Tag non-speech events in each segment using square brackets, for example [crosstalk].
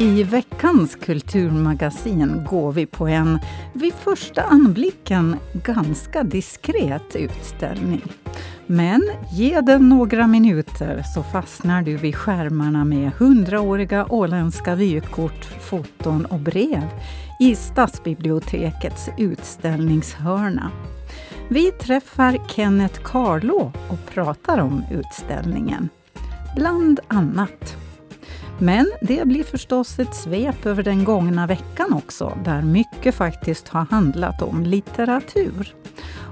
I veckans kulturmagasin går vi på en, vid första anblicken, ganska diskret utställning. Men ge den några minuter så fastnar du vid skärmarna med hundraåriga åländska vykort, foton och brev i Stadsbibliotekets utställningshörna. Vi träffar Kenneth Carlo och pratar om utställningen. Bland annat. Men det blir förstås ett svep över den gångna veckan också, där mycket faktiskt har handlat om litteratur.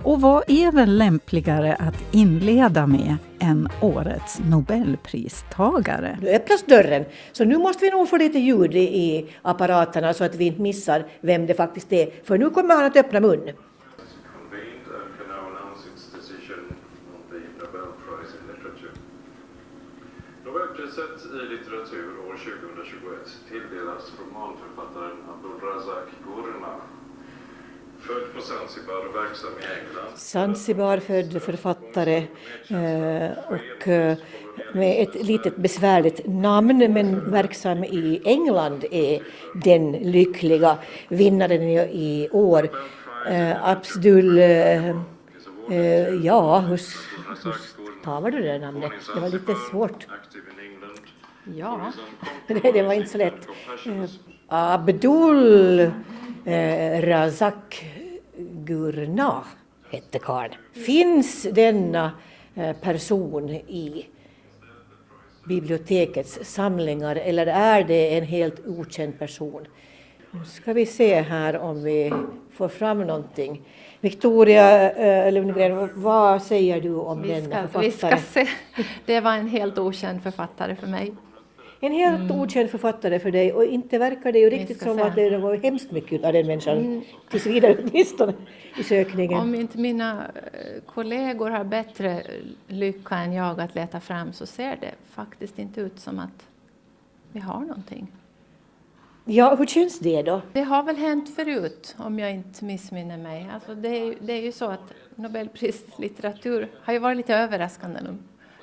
Och vad är väl lämpligare att inleda med än årets Nobelpristagare? Nu öppnas dörren, så nu måste vi nog få lite ljud i apparaterna så att vi inte missar vem det faktiskt är, för nu kommer han att öppna mun. Nobelpriset i litteratur år 2021 tilldelas romanförfattaren Abdulrazak Gurna. Född på Zanzibar och verksam i England. Zanzibar född författare eh, och eh, med ett litet besvärligt namn men verksam i England är den lyckliga vinnaren i år. Eh, Abdul... Ja, hur, hur stavar du det namnet? Det var lite svårt. Ja, [laughs] det var inte så lätt. Abdul eh, Razak Gurna hette karln. Finns denna eh, person i bibliotekets samlingar eller är det en helt okänd person? Nu ska vi se här om vi får fram någonting. Victoria eh, Lundgren, vad säger du om vi denna ska, författare? Vi ska se. Det var en helt okänd författare för mig. En helt mm. okänd författare för dig och inte verkar det ju riktigt som se. att det var hemskt mycket av den människan, mm. tills vidare åtminstone, i sökningen. Om inte mina eh, kollegor har bättre lycka än jag att leta fram så ser det faktiskt inte ut som att vi har någonting. Ja, hur känns det då? Det har väl hänt förut, om jag inte missminner mig. Alltså det, är, det är ju så att Nobelprislitteratur har ju varit lite överraskande nu,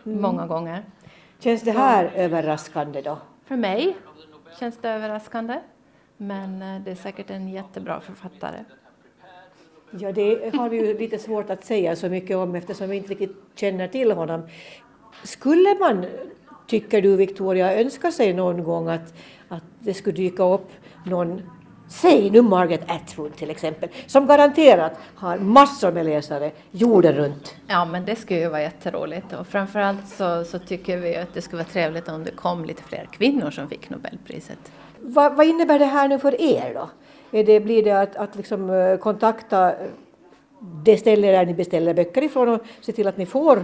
mm. många gånger. Känns det här så, överraskande då? För mig känns det överraskande, men eh, det är säkert en jättebra författare. Ja, det har vi ju lite svårt att säga så mycket om eftersom vi inte riktigt känner till honom. Skulle man, tycker du Victoria, önska sig någon gång att, att det skulle dyka upp någon Säg nu Margaret Atwood till exempel, som garanterat har massor med läsare jorden runt. Ja, men det skulle ju vara jätteroligt och framförallt så, så tycker vi att det skulle vara trevligt om det kom lite fler kvinnor som fick Nobelpriset. Vad, vad innebär det här nu för er då? Är det, blir det att, att liksom eh, kontakta det ställe där ni beställer böcker ifrån och se till att ni får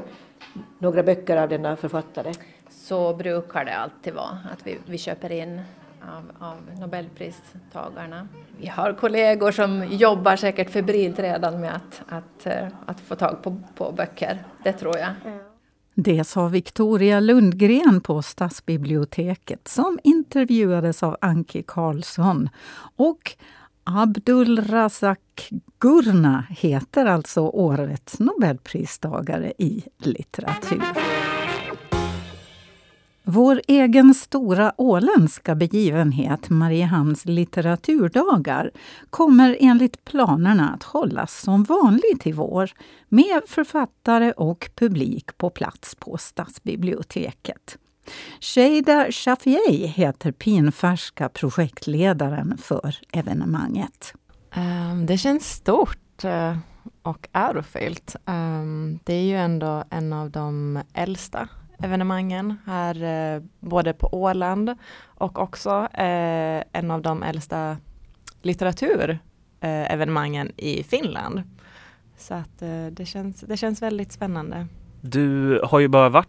några böcker av denna författare? Så brukar det alltid vara, att vi, vi köper in av, av Nobelpristagarna. Vi har kollegor som jobbar säkert febrilt redan med att, att, eh, att få tag på, på böcker, det tror jag. Det sa Victoria Lundgren på Stadsbiblioteket som intervjuades av Anki Karlsson. Och Abdul Razak Gurna heter alltså årets Nobelpristagare i litteratur. Vår egen stora åländska begivenhet, Mariehamns litteraturdagar, kommer enligt planerna att hållas som vanligt i vår med författare och publik på plats på stadsbiblioteket. Sheida Shafiei heter pinfärska projektledaren för evenemanget. Ehm, det känns stort eh, och ärofyllt. Ehm, det är ju ändå en av de äldsta evenemangen här eh, både på Åland och också eh, en av de äldsta litteraturevenemangen i Finland. Så att eh, det, känns, det känns väldigt spännande. Du har ju bara varit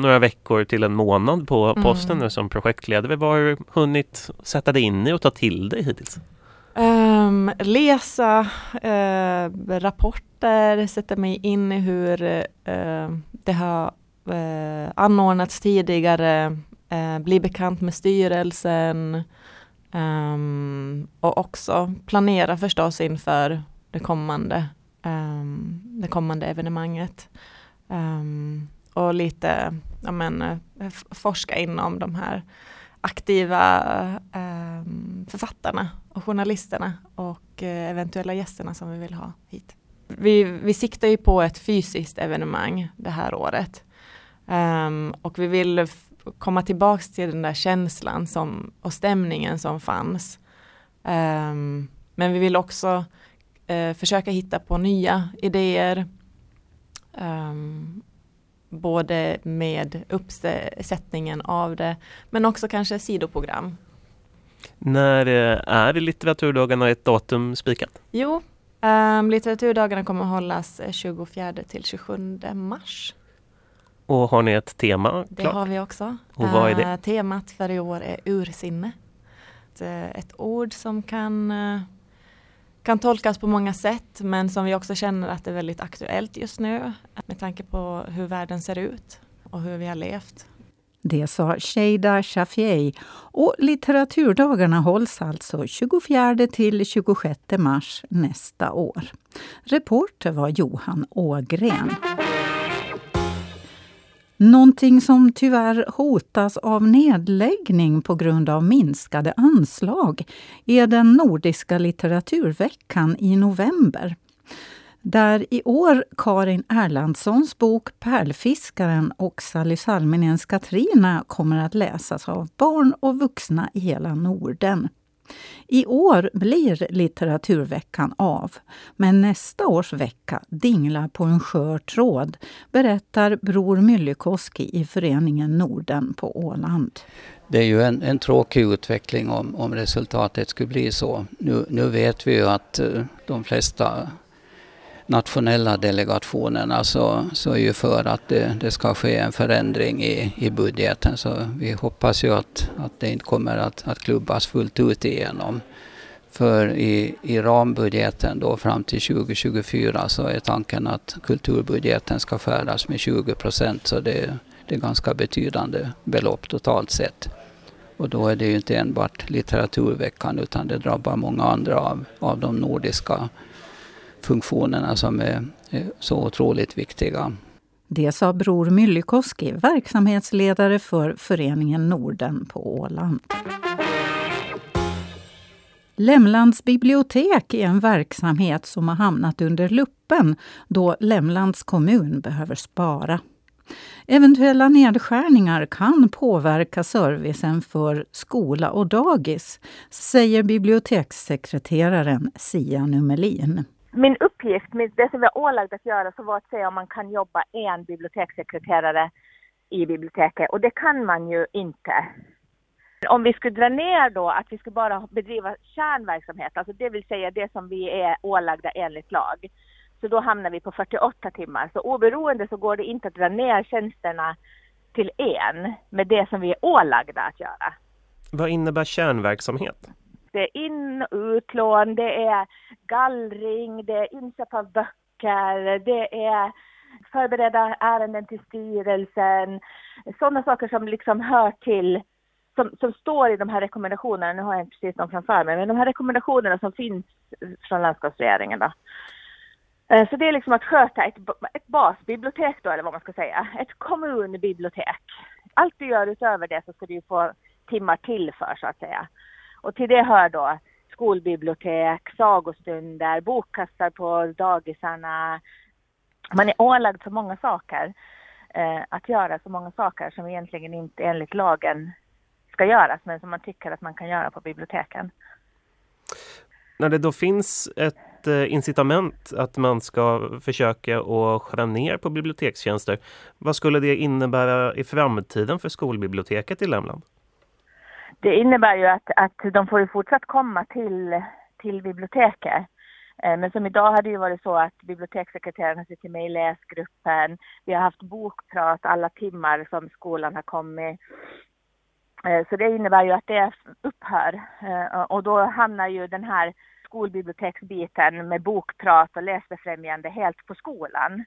några veckor till en månad på mm. posten mm. nu som projektledare. Vad har du hunnit sätta dig in i och ta till dig hittills? Um, läsa uh, rapporter, sätta mig in i hur uh, det har eh, anordnats tidigare, eh, bli bekant med styrelsen um, och också planera förstås inför det kommande, um, det kommande evenemanget. Um, och lite ja men, eh, forska inom de här aktiva eh, författarna och journalisterna och eh, eventuella gästerna som vi vill ha hit. Vi, vi siktar ju på ett fysiskt evenemang det här året. Um, och vi vill komma tillbaks till den där känslan som, och stämningen som fanns. Um, men vi vill också uh, försöka hitta på nya idéer. Um, både med uppsättningen av det men också kanske sidoprogram. När eh, är litteraturdagarna ett datum spikat? Jo, um, litteraturdagarna kommer att hållas 24 till 27 mars. Och har ni ett tema klart? Det har vi också. Och vad är det? Uh, temat för i år är ursinne. Ett, eh, ett ord som kan, uh, kan tolkas på många sätt men som vi också känner att det är väldigt aktuellt just nu med tanke på hur världen ser ut och hur vi har levt. Det sa Sheida Shafiei och litteraturdagarna hålls alltså 24 till 26 mars nästa år. Reporter var Johan Ågren. Någonting som tyvärr hotas av nedläggning på grund av minskade anslag är den nordiska litteraturveckan i november. Där i år Karin Erlandssons bok Pärlfiskaren och Sally Salminens Katrina kommer att läsas av barn och vuxna i hela Norden. I år blir litteraturveckan av, men nästa års vecka dinglar på en skör tråd, berättar Bror Myllykoski i föreningen Norden på Åland. Det är ju en, en tråkig utveckling om, om resultatet skulle bli så. Nu, nu vet vi ju att eh, de flesta nationella delegationerna så, alltså, så är ju för att det, det, ska ske en förändring i, i budgeten. Så vi hoppas ju att, att det inte kommer att, att klubbas fullt ut igenom. För i, i rambudgeten då fram till 2024 så är tanken att kulturbudgeten ska skäras med 20 procent. Så det, det är ganska betydande belopp totalt sett. Och då är det ju inte enbart litteraturveckan utan det drabbar många andra av, av de nordiska funktionerna som är, så otroligt viktiga. Det sa Bror Myllykoski, verksamhetsledare för föreningen Norden på Åland. Lämlands bibliotek är en verksamhet som har hamnat under luppen då Lämlands kommun behöver spara. Eventuella nedskärningar kan påverka servicen för skola och dagis, säger bibliotekssekreteraren Sia Numelin min uppgift, det som jag är ålagd att göra, så var att se om man kan jobba en bibliotekssekreterare i biblioteket och det kan man ju inte. Om vi skulle dra ner då att vi skulle bara bedriva kärnverksamhet, alltså det vill säga det som vi är ålagda enligt lag, så då hamnar vi på 48 timmar. Så oberoende så går det inte att dra ner tjänsterna till en med det som vi är ålagda att göra. Vad innebär kärnverksamhet? Det är in och utlån, det är gallring, det är inköp av böcker, det är förbereda ärenden till styrelsen, sådana saker som liksom hör till som, som står i de här rekommendationerna, nu har jag inte precis dem framför mig, men de här rekommendationerna som finns från landskapsregeringen då. Eh, så det är liksom att sköta ett, ett basbibliotek då, eller vad man ska säga. Ett kommunbibliotek. Allt du gör utöver det så ska du ju få timmar till för, så att säga. Och till det hör då skolbibliotek, sagostunder, bokkassar på dagisarna. Man är ålagd så många saker, eh, att göra så många saker som egentligen inte enligt lagen ska göras, men som man tycker att man kan göra på biblioteken. När det då finns ett eh, incitament att man ska försöka att skära ner på bibliotekstjänster, vad skulle det innebära i framtiden för skolbiblioteket i Lämland? Det innebär ju att, att de får ju fortsatt komma till, till biblioteket. Eh, men som idag har det ju varit så att bibliotekssekreteraren sitter med i läsgruppen. Vi har haft bokprat alla timmar som skolan har kommit. Eh, så det innebär ju att det upphör. Eh, och då hamnar ju den här skolbiblioteksbiten med bokprat och läsbefrämjande helt på skolan.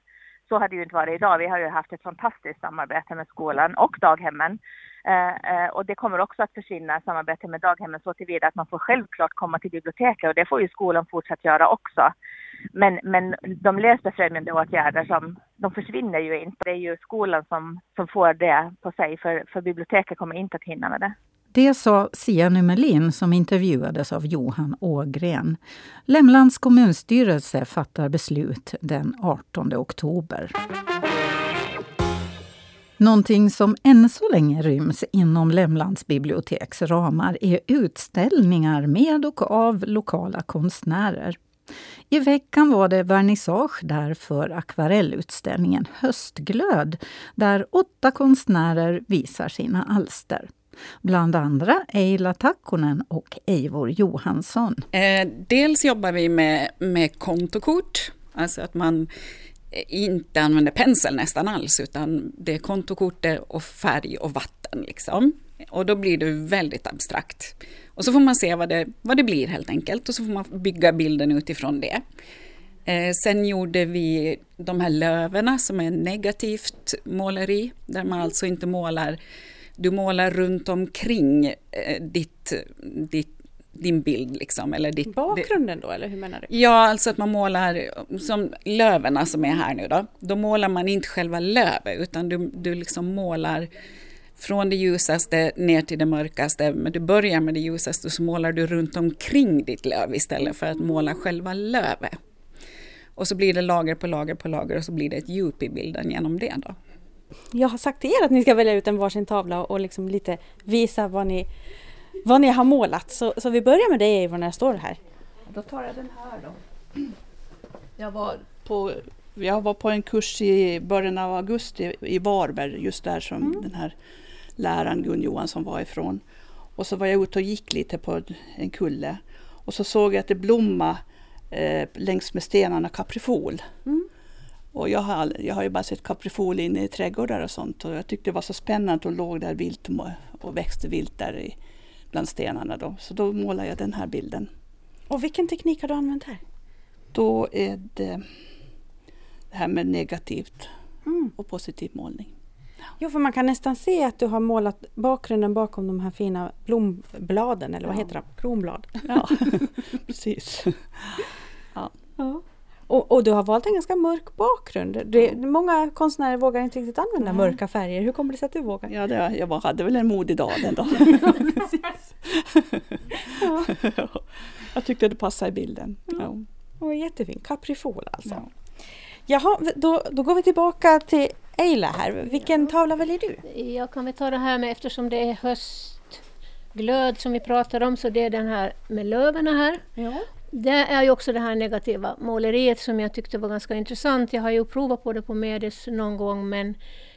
Så har det ju inte varit idag. Vi har ju haft ett fantastiskt samarbete med skolan och daghemmen. Eh, eh, och det kommer också att försvinna, samarbete med daghemmen, så tillvida att man får självklart komma till biblioteket och det får ju skolan fortsatt göra också. Men, men de läsbefrämjande åtgärder som, de försvinner ju inte. Det är ju skolan som, som får det på sig, för, för biblioteket kommer inte att hinna med det. Det sa Sia Numelin som intervjuades av Johan Ågren. Lämlands kommunstyrelse fattar beslut den 18 oktober. Någonting som än så länge ryms inom Lämlands biblioteks ramar är utställningar med och av lokala konstnärer. I veckan var det vernissage där för akvarellutställningen Höstglöd där åtta konstnärer visar sina alster. Bland andra Eila Takkonen och Eivor Johansson. Eh, dels jobbar vi med, med kontokort, alltså att man inte använder pensel nästan alls, utan det är kontokort och färg och vatten. Liksom. Och då blir det väldigt abstrakt. Och så får man se vad det, vad det blir helt enkelt och så får man bygga bilden utifrån det. Eh, sen gjorde vi de här löverna som är negativt måleri, där man alltså inte målar, du målar runt omkring eh, ditt, ditt din bild liksom. Eller ditt, Bakgrunden då, eller hur menar du? Ja, alltså att man målar, som löverna som är här nu då, då målar man inte själva lövet, utan du, du liksom målar från det ljusaste ner till det mörkaste, men du börjar med det ljusaste och så målar du runt omkring ditt löv istället för att måla själva lövet. Och så blir det lager på lager på lager och så blir det ett djup i bilden genom det då. Jag har sagt till er att ni ska välja ut en varsin tavla och liksom lite visa vad ni, vad ni har målat. Så, så vi börjar med dig Eivor när jag står här. Då tar jag den här då. Jag var på, jag var på en kurs i början av augusti i Varberg, just där som mm. den här läraren Gun Johansson var ifrån. Och så var jag ute och gick lite på en kulle och så såg jag att det blommade eh, längs med stenarna kaprifol. Mm. Och jag har, jag har ju bara sett kaprifol inne i trädgårdar och sånt och jag tyckte det var så spännande att låg där vilt och växte vilt där i, bland stenarna då. Så då målade jag den här bilden. Och vilken teknik har du använt här? Då är det det här med negativt mm. och positiv målning. Jo, för man kan nästan se att du har målat bakgrunden bakom de här fina blombladen, eller vad ja. heter de? Kronblad? Ja, [laughs] precis. Ja. ja. Och, och, du har valt en ganska mörk bakgrund. Det, många konstnärer vågar inte riktigt använda ja. mörka färger. Hur kommer det sig att du vågar? Ja, det, jag hade väl en modig dag den dagen. [laughs] [laughs] ja. jag tyckte det passade i bilden. Ja. Ja. jättefin. Caprifol alltså. Ja. Jaha, då, då går vi tillbaka till Eila här. Vilken tavla väljer du? Jag kan väl ta det här med eftersom det är höstglöd som vi pratar om så det är den här med löven här. Ja. Det är ju också det här negativa måleriet som jag tyckte var ganska intressant. Jag har ju provat på det på Medis någon gång men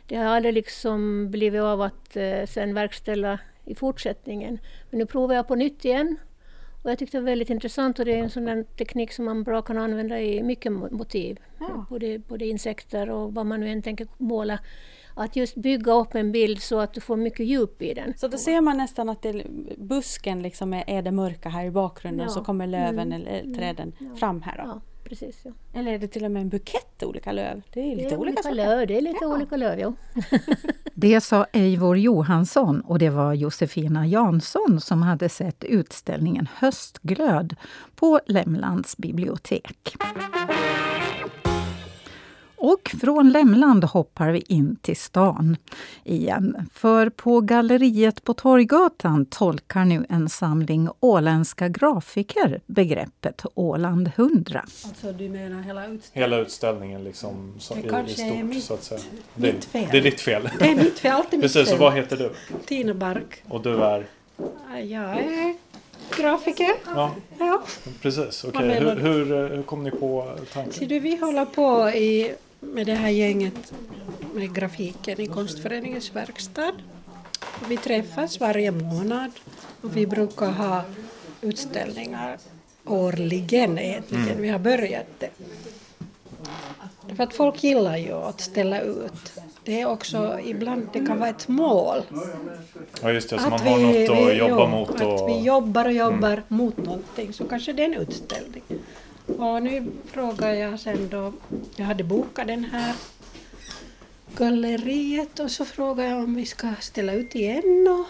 det har aldrig liksom blivit av att eh, sen verkställa i fortsättningen. Men nu provar jag på nytt igen och jag tyckte det var väldigt intressant och det är en sån teknik som man bra kan använda i mycket motiv. Ja. Både, både insekter och vad man nu än tänker måla. Att just bygga upp en bild så att du får mycket djup i den. Så då ser man nästan att det, busken liksom är, är det mörka här i bakgrunden ja. så kommer löven mm. eller träden ja. fram här. Då precis. Ja. Eller är det till och med en bukett olika löv? Det är lite det är olika, olika löv. Det är lite ja. olika löv, ja. [laughs] det sa Eivor Johansson och det var Josefina Jansson som hade sett utställningen Höstglöd på Lämlands bibliotek. Och från Lämland hoppar vi in till stan igen. För på galleriet på Torggatan tolkar nu en samling åländska grafiker begreppet Åland 100. Alltså du menar hela utställningen? Hela utställningen liksom så, det i, kanske i stort, är mitt, så att säga. Det, mitt fel. Det är ditt fel. Det är mitt fel, alltid mitt Precis, fel. och vad heter du? Tina Bark. Och du är? Jag är grafiker. Ja, ja. precis. Okay. hur, hur, hur kom ni på tanken? Så du, vi håller på i med det här gänget med grafiken i Konstföreningens verkstad. Vi träffas varje månad och vi brukar ha utställningar årligen egentligen. Mm. Vi har börjat det. För att folk gillar ju att ställa ut. Det är också ibland, det kan vara ett mål. Ja just det, så man har vi, något att vi, jobba jo, mot. Och... Att vi jobbar och jobbar mm. mot någonting så kanske det är en utställning. Och nu frågar jag sen då, jag hade bokat den här galleriet och så frågar jag om vi ska ställa ut igen och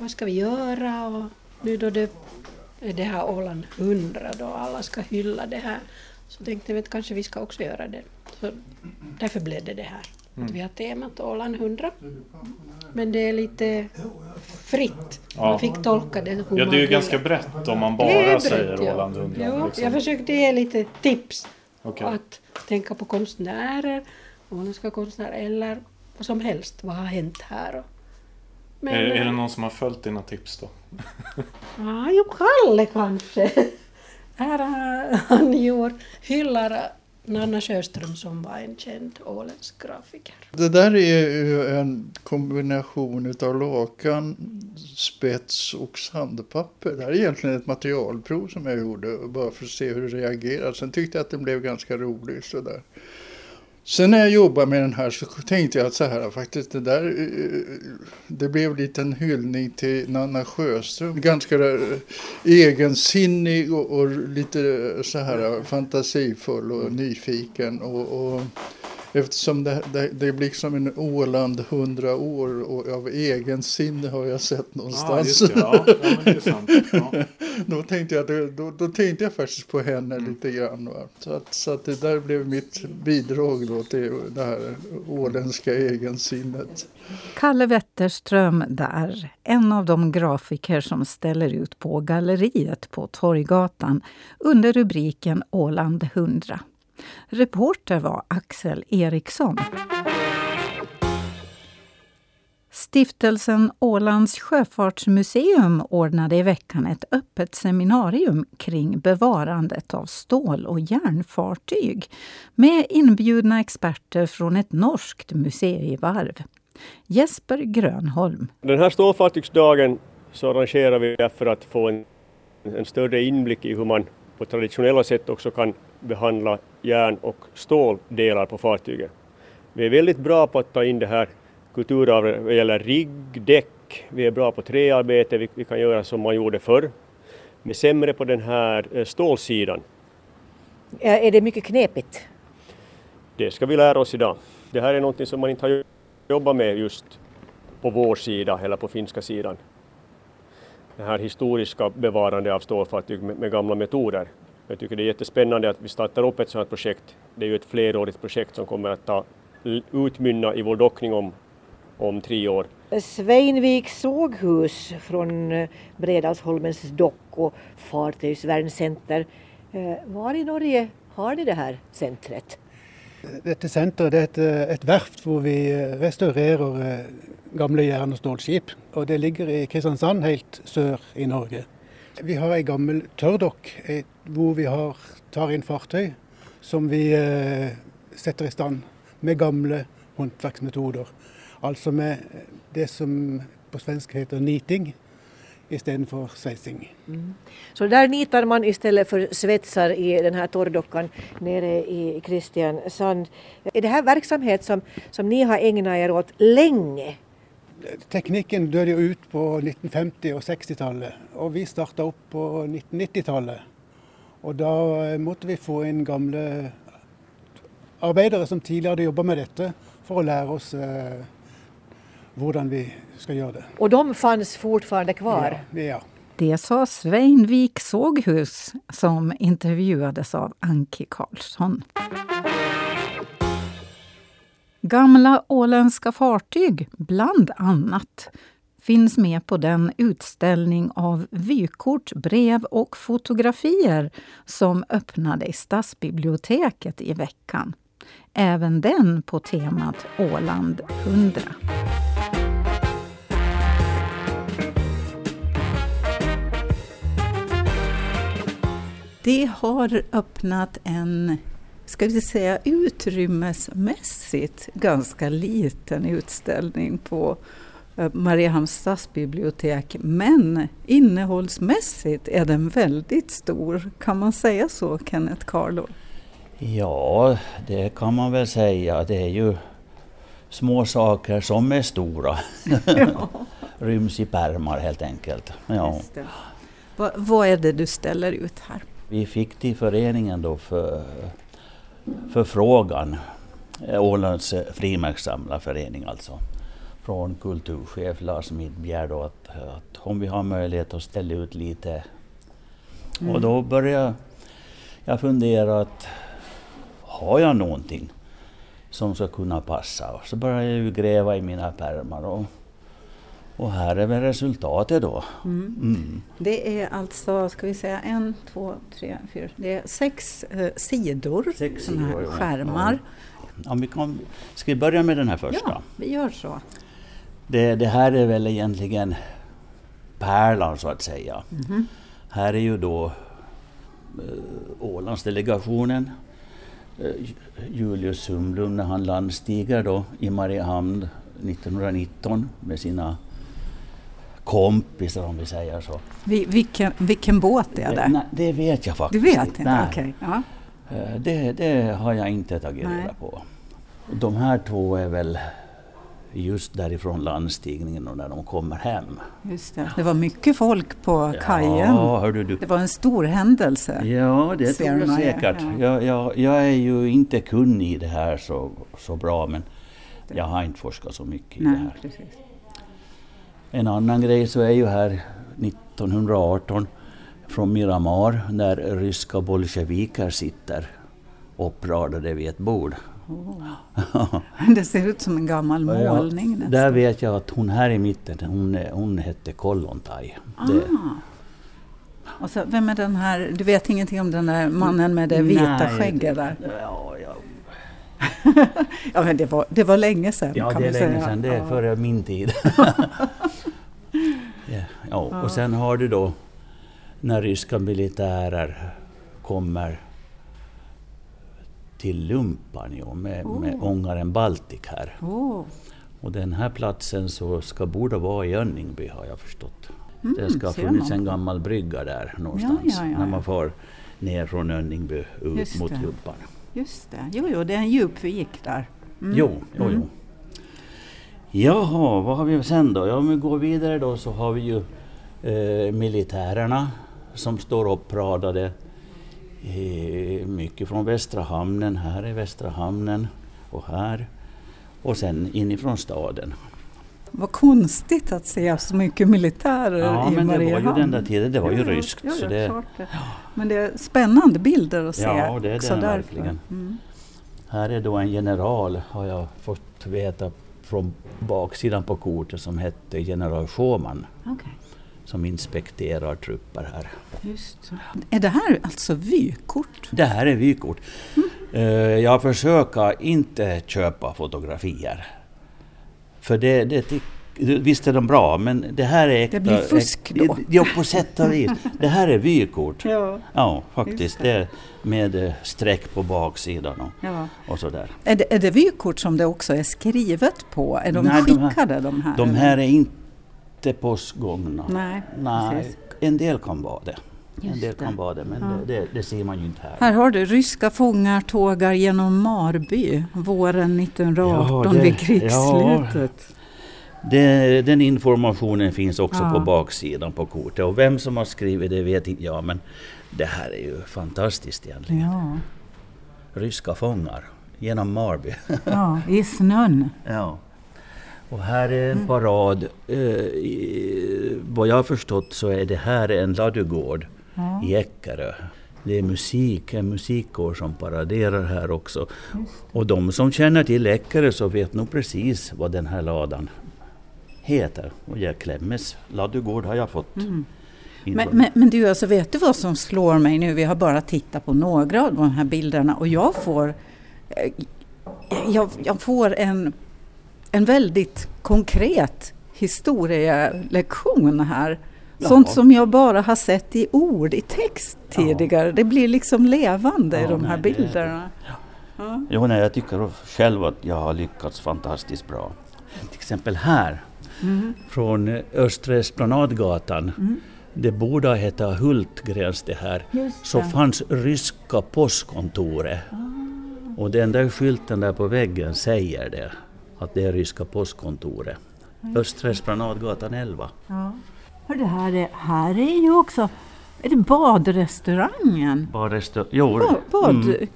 vad ska vi göra och nu då det är det här Åland 100 då alla ska hylla det här så tänkte jag att kanske vi ska också göra det. Så därför blev det det här. Mm. Att vi har temat Åland 100. Men det är lite fritt. Ja. Man fick tolka det Ja, det är ju ganska brett om man bara säger ja. Åland 100. Ja, liksom. Jag försökte ge lite tips. Okay. Att tänka på konstnärer, åländska konstnärer eller vad som helst. Vad har hänt här? Men, är, är det någon som har följt dina tips då? [laughs] Ja, jo, Kalle kanske. Här har han gjort, hyllar Nanna Sjöström som var en känd åländsk grafiker. Det där är ju en kombination av lakan, spets och sandpapper. Det här är egentligen ett materialprov som jag gjorde bara för att se hur det reagerar. Sen tyckte jag att den blev ganska rolig sådär. Sen när jag jobbade med den här så tänkte jag att så här faktiskt det där eh, det blev lite en hyllning till Nanna Sjöström. Ganska eh, egensinnig och, och lite så här fantasifull och nyfiken. och, och Eftersom det, det, det blir liksom en Åland hundra år och av egen sinne har jag sett någonstans. Ja, ja. ja, ja. [laughs] då, tänkte jag, då, då, tänkte jag faktiskt på henne mm. lite grann. Va? Så, att, så att det där blev mitt bidrag då till det här åländska egensinnet. Kalle Wetterström där, en av de grafiker som ställer ut på galleriet på Torggatan under rubriken Åland 100. Reporter var Axel Eriksson. Stiftelsen Ålands sjöfartsmuseum ordnade i veckan ett öppet seminarium kring bevarandet av stål och järnfartyg med inbjudna experter från ett norskt museivarv. Jesper Grönholm. Den här stålfartygsdagen så arrangerar vi för att få en, en större inblick i hur man på traditionella sätt också kan behandla järn och ståldelar på fartyget. Vi är väldigt bra på att ta in det här kulturarvet vad gäller rigg, däck, vi är bra på träarbete, vi, vi kan göra som man gjorde förr. Men sämre på den här eh, stålsidan. Är det mycket knepigt? Det ska vi lära oss idag. Det här är något som man inte har jobbat med just på vår sida eller på finska sidan. Det här historiska bevarande av stålfartyg med, med gamla metoder. Jag tycker det är jättespännande att vi startar upp ett sådant projekt. Det är ju ett flerårigt projekt som kommer att ta, utmynna i vår dockning om, om tre år. Sveinvik såghus från eh, Bredalsholmens dock och fartygsvärncenter. Eh, var i Norge har ni det här centret? Dette senteret det er et, eh, et verft hvor vi restaurerer gamle jern- og stålskip. Og det ligger i Kristiansand, helt sør i Norge. Vi har ei gammel tørrdokk hvor vi har, tar inn fartøy som vi eh, setter i stand med gamle håndverksmetoder. Altså med eh, det som på svensk heter niting istedenfor sveising. Mm. Så där nitar man istället för svetsar i den här torrdockan nere i Kristiansand. Är det här verksamhet som, som ni har ägnat er åt länge? Teknikken døde jo ut på 1950- og 60-tallet, og vi starta opp på 1990-tallet. Og da eh, måtte vi få inn gamle arbeidere som tidligere hadde jobba med dette, for å lære oss eh, hvordan vi ska göra det. Och de fanns fortfarande kvar? Ja. ja. Det sa Sveinvik Såghus som intervjuades av Anki Karlsson. Gamla åländska fartyg, bland annat, finns med på den utställning av vykort, brev och fotografier som öppnade i Stadsbiblioteket i veckan. Även den på temat Åland 100. Det har öppnat en ska vi säga, utrymmesmässigt ganska liten utställning på eh, Mariehamns stadsbibliotek. Men innehållsmässigt är den väldigt stor. Kan man säga så, Kenneth Carlo? Ja, det kan man väl säga. Det är ju små saker som är stora. [laughs] Ja. [laughs] Ryms i pärmar helt enkelt. Ja. Vad, vad är det du ställer ut här? Vi fick till föreningen då för förfrågan, eh, Ålands eh, frimärkssamlarförening alltså, från kulturchef Lars Midbjer då att, att om vi har möjlighet att ställa ut lite. Mm. Och då började jag fundera att har jag någonting? som ska kunna passa. Och så började jag ju gräva i mina pärmar och, och här är väl resultatet då. Mm. Mm. Det är alltså, ska vi säga, en, två, tre, fyra, det är sex eh, sidor, Sex såna här sidor, skärmar. Ja, vi kan, ska vi börja med den här första? Ja, vi gör så. Det, det här är väl egentligen pärlan så att säga. Mhm. Här är ju då eh, Ålandsdelegationen. Eh, Julius Sundlund när han landstiger då i Mariehamn 1919 med sina kompisar om vi säger så. Vi, vilken, vilken båt är det? Nej, det vet jag Du faktiskt vet inte? Nej. Okej. Ja. Eh, Det, det har jag inte tagit Nej. reda på. De här två är väl just därifrån landstigningen och när de kommer hem. Just det. det var mycket folk på kajen. Ja, hördu du. Det var en stor händelse. Ja, det tror jag säkert. Ja. Jag, jag, jag är ju inte kunnig i det här så, så bra men jag har inte forskat så mycket i det Nej, här. precis. En annan grej så är ju här 1918 från Miramar när ryska bolsjeviker sitter uppradade vid ett bord. Oh. [laughs] Det ser ut som en gammal målning nästan. Där vet jag att hon här i mitten, hon, hon hette Kollontaj. Det, Ah. Och så, vem är den här, du vet ingenting om den där mannen med det vita Nej, skägget där? Ja, ja. [laughs] ja men det var, det var länge sedan Ja, kan det är länge sedan. Det är Ja. före min tid. [laughs] ja, ja, och sen har du då när ryska militärer kommer till Lumpan med, med Oh. ångaren Baltic här. Oh. Och den här platsen så ska borde vara i Önningsby har jag förstått. Mm, det ska ha funnits en gammal brygga där någonstans Ja, ja, ja, när man får ner från Önningsby ut Just mot. Lumpan. Just det, jo, jo det är en djupvik där. Mm. Jo, jo, Mm. jo. Jaha, vad har vi sen då? Ja, om vi går vidare då så har vi ju eh, militärerna som står uppradade. Eh, mycket från Västra hamnen, här är Västra hamnen och här. Och sen inifrån staden. Vad konstigt att se så mycket militärer Ja, i men det var ju Mariehamn. den där tiden, det var ju Ja, ryskt. ja, så det, det. Men det är spännande bilder att se. Ja, det är också det verkligen. Mm. Här är då en general, har jag fått veta från baksidan på kortet, som hette general Schumann. Okej. Som inspekterar trupper här. Just. Är det här alltså vykort? Det här är vykort. Eh, Jag försöker inte köpa fotografier. För det, det Visst är de bra, men det här är äkta. Det blir fusk då. Ja, på sätt och vis. Det här är vykort. [laughs] Ja. Ja, faktiskt. Just Det. med eh, streck på baksidan och, Ja. och sådär. Är det, är det vykort som det också är skrivet på? Är de Nej, de här- skickade de här? De här är inte postgångna. Nej, Nej, precis. en del kan vara det. En Just del det. kan vara det, men Ja. det, det, det ser man ju inte här. Här har du ryska fångar tågar genom Marby våren 1918 Ja, det- vid krigsslutet. Det, den informationen finns också Ja. på baksidan på kortet och vem som har skrivit det vet inte jag men det här är ju fantastiskt egentligen. Ja. Ryska fångar genom Marby. ja, i snön. ja. Och här är en parad. Eh, vad jag har förstått så är det här en ladugård Ja. i Eckerö. Det är musik, en musikkår som paraderar här också. Och de som känner till Eckerö så vet nog precis vad den här ladan heter. Och jag Klemmes ladugård har jag fått. Mm. Men, men, men du, alltså, vet du vad som slår mig nu? Vi har bara tittat på några av de här bilderna och jag får, eh, jag, jag får en, en väldigt konkret historielektion här. Sånt Jaha. som jag bara har sett i ord, i text tidigare. Det blir liksom levande i Ja, de här nej, det. bilderna. Ja. Jo, nej, jag tycker själv att jag har lyckats fantastiskt bra. Till exempel här, Mm. från Östra Esplanadgatan. Mm. Det borde ha hetat Hultgrens det här. Just Så det. Ah. fanns ryska postkontoret. Och den där skylten där på väggen säger det. Att det är ryska postkontoret. Östra Esplanadgatan 11. Ja. Hör, det här, är, här är ju också är det badrestaurangen. Bara resta- jo, Bad, bad. mm.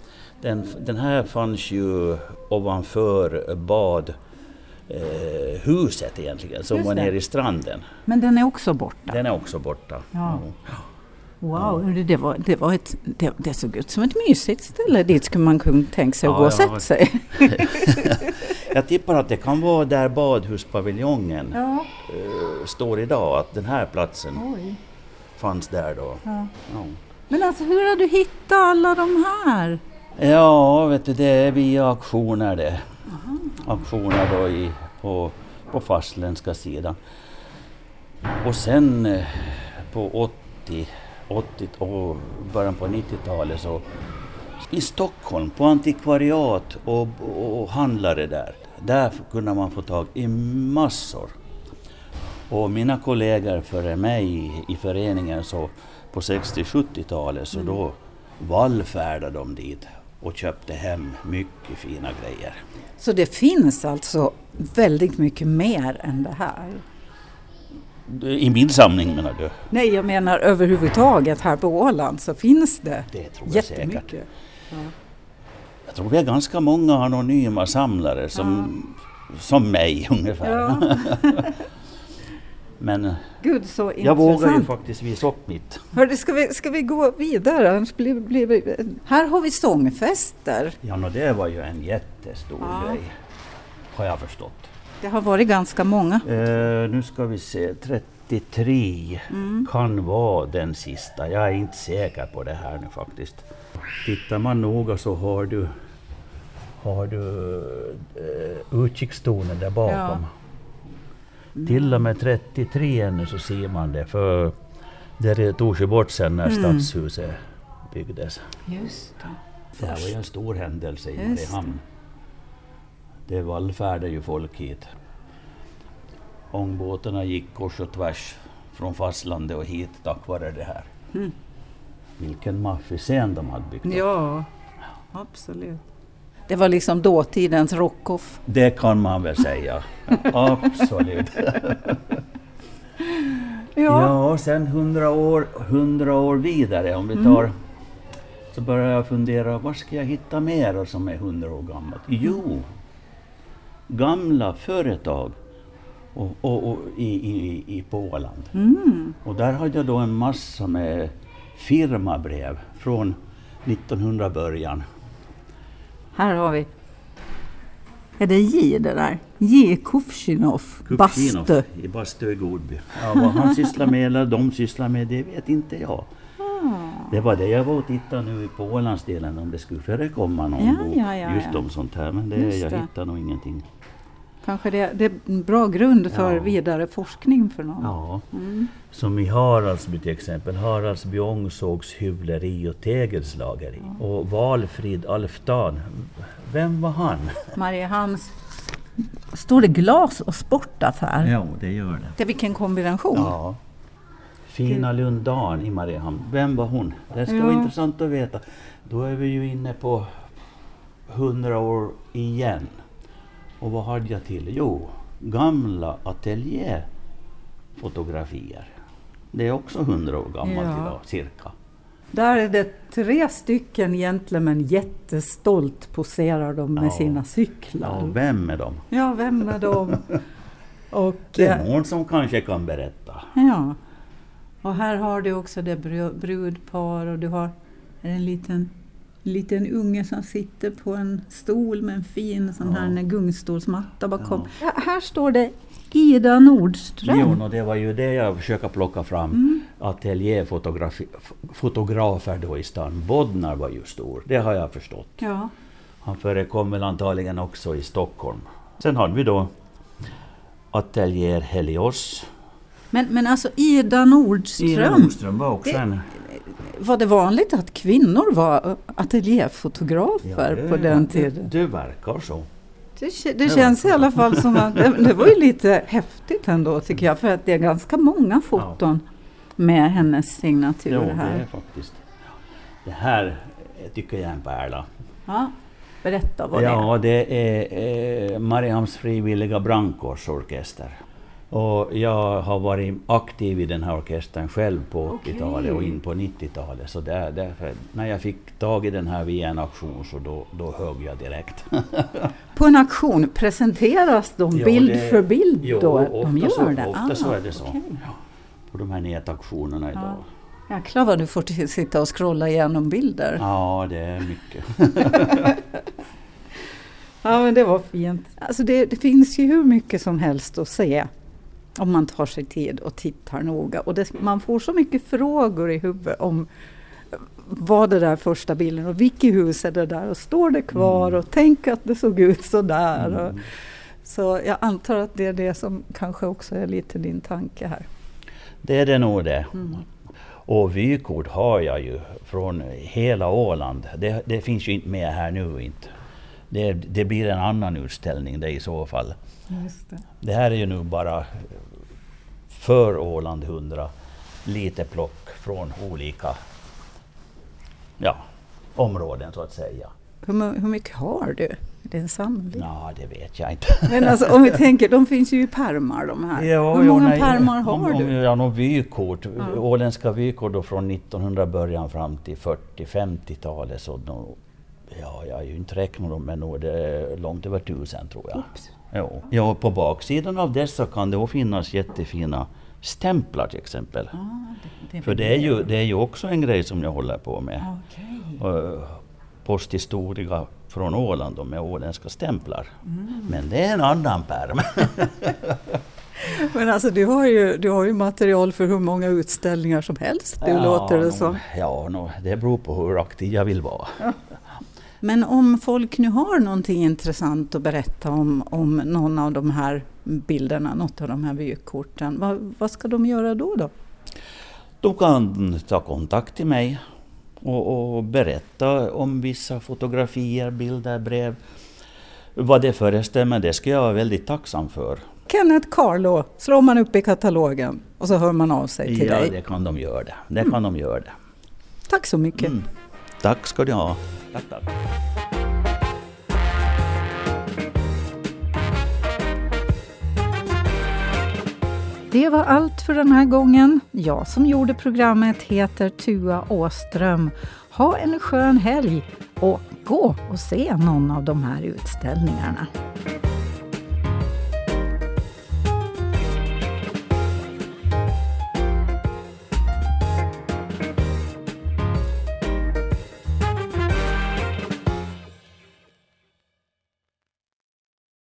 den, den här fanns ju ovanför badhuset eh, huset egentligen, som Just var nere i stranden. Men den är också borta. Den är också borta. Ja. Jo. Wow, ja. det, var, det, var ett, det, det såg ut som ett mysigt ställe. Dit skulle man kunna tänka sig att ja, gå och sätta sig. [laughs] [laughs] jag tippar att det kan vara där badhuspaviljongen ja. uh, står idag, att den här platsen Oj. fanns där då. Ja. Men alltså hur har du hittat alla de här? Ja, vet du, det är via auktioner det. Aha. Auktioner då i, på, på fastländska sidan. Och sen eh, på 80, 80 och början på 90-talet så i Stockholm på antikvariat och, och, handlare där. Där kunde man få tag i massor. Och mina kollegor före mig i, föreningen så på 60-70-talet så mm. då vallfärdade de dit och köpte hem mycket fina grejer. Så det finns alltså väldigt mycket mer än det här? I min samling menar du? Nej, jag menar överhuvudtaget här på Åland så finns det, det tror jag jättemycket. Säkert. Ja. Jag tror vi är ganska många anonyma samlare som, ja. som mig [laughs] ungefär. Ja. [laughs] Men Gud, så jag vågar ju faktiskt visa upp mitt. Hörde, ska, vi, ska vi gå vidare? Blir, blir vi, här har vi sångfester. Ja, no, det var ju en jättestor ja. grej. Har jag förstått. Det har varit ganska många. Uh, nu ska vi se, 33 mm. kan vara den sista. Jag är inte säker på det här nu faktiskt. Tittar man noga så har du, har du uh, utkikstornen där bakom. Ja. Till och med 33 ännu så ser man det. För det togs ju bort sen när mm. stadshuset byggdes. Just det. Det här var ju en stor händelse i Mariehamn. Det vallfärdade ju folk hit. Ångbåtarna gick kors och tvärs från fastlandet och hit tack vare det här. Mm. Vilken maffig scen de hade byggt upp. Ja, absolut. Det var liksom dåtidens rockoff. Det kan man väl säga. [laughs] Absolut. ja. ja, sen hundra år, hundra år vidare om vi mm. tar mm. så börjar jag fundera, var ska jag hitta mer som är hundra år gammalt? Jo, gamla företag och, och, och i, i, i på Åland. Mm. Och där hade jag då en massa med firmabrev från 1900 början här har vi. Är det J det där? J Kufshinov, bastu. i bastu i Godby. Ja, vad han sysslar med eller de sysslar med, det vet inte jag. Ah. Det var det jag var och tittade nu på Ålandsdelen om det skulle förekomma någon ja, bok ja, ja, just om sånt här. Men det, jag hittar nog ingenting. Kanske det, det är en bra grund för ja. vidare forskning för någon. Ja. Mm. Som i Haraldsby till exempel, Haraldsby ångsågs hyvleri och tegelslageri. Ja. Och Valfrid Alftan, vem var han? [laughs] Mariehamns Står det glas och sportaffär? Ja, det gör det. det vilken kombination! Ja. Fina Lundan i Mariehamn, vem var hon? Det ska ja. vara intressant att veta. Då är vi ju inne på hundra år igen. Och vad hade jag till? Jo, gamla ateljéfotografier. Det är också hundra år gammalt ja. idag, cirka. Där är det tre stycken gentlemän jättestolt poserar de med ja. sina cyklar. Ja, vem är de? Ja, vem är de? [laughs] Och, det är någon som kanske kan berätta. Ja. Och här har du också det brudpar och du har en liten liten unge som sitter på en stol med en fin sån här ja. gungstolsmatta bakom. Ja. Här står det Ida Nordström. Jo, no, det var ju det jag försöker plocka fram. Mm. Ateljéfotografer då i stan. Bodnar var ju stor, det har jag förstått. Ja. Han förekom väl antagligen också i Stockholm. Sen hade vi då Ateljéer Helios. Men, men alltså Ida Nordström. Ida Nordström var också det, en var det vanligt att kvinnor var ateljéfotografer ja, på den tiden? Det, det verkar så. Det, det känns i alla fall som att det, det, var ju lite häftigt ändå tycker jag för att det är ganska många foton ja. med hennes signatur jo, här. det är faktiskt. Det här tycker jag är en pärla. Ja, berätta vad det är. Ja, det är eh, Mariams frivilliga brandkårsorkester. Och jag har varit aktiv i den här orkestern själv på 80-talet och in på 90-talet. Så där, därför, när jag fick tag i den här via en auktion så då, då högg jag direkt. [laughs] på en auktion, presenteras de ja, bild det, för bild jo, då? De gör så, det? Ofta ah, så är det så. Okay. Ja, på de här nätauktionerna idag. Ja. Jäklar vad du får sitta och scrolla igenom bilder. Ja, det är mycket. [laughs] ja, men det var fint. Alltså det, det, finns ju hur mycket som helst att se om man tar sig tid och tittar noga. Och det, man får så mycket frågor i huvudet om vad det där första bilden och vilket hus är det där och står det kvar mm. och tänk att det såg ut så där. Mm. Och, så jag antar att det är det som kanske också är lite din tanke här. Det är det nog det. Mm. Och vykort har jag ju från hela Åland. Det, det, finns ju inte med här nu inte. Det, det blir en annan utställning det i så fall. Det. det. här är ju nu bara för Åland 100, lite plock från olika ja, områden så att säga. Hur, hur mycket har du? Är det en samling? Ja, det vet jag inte. Men alltså, om vi tänker, de finns ju i pärmar de här. Ja, hur många nej, pärmar har om, du? Om, ja, någon vykort. Ja. Åländska vykort då från 1900 början fram till 40-50-talet. Så ja, jag har ju inte räknat dem men nog det är långt över tusen tror jag. Jo. Ja, på baksidan av dessa kan det också finnas jättefina stämplar till exempel. Ah, det, det För det är, ju, det är ju också en grej som jag håller på med. Okay. Posthistoria från Åland med åländska stämplar. Mm. Men det är en annan pärm. [laughs] Men alltså du har, ju, du har ju material för hur många utställningar som helst, det ja, låter det som. Ja, no, det beror på hur aktiv jag vill vara. [laughs] Men om folk nu har någonting intressant att berätta om, om någon av de här bilderna, något av de här vykorten, vad, vad ska de göra då? då? De kan ta kontakt till mig och, och berätta om vissa fotografier, bilder, brev. Vad det förestämmer, det ska jag vara väldigt tacksam för. Kenneth Carlo slår man upp i katalogen och så hör man av sig till ja, dig? Ja, det kan de göra. Det, det mm. kan de göra. Det. Tack så mycket. Mm. Tack ska du ha. Tack. Det var allt för den här gången. Jag som gjorde programmet heter Tua Åström. Ha en skön helg och gå och se någon av de här utställningarna.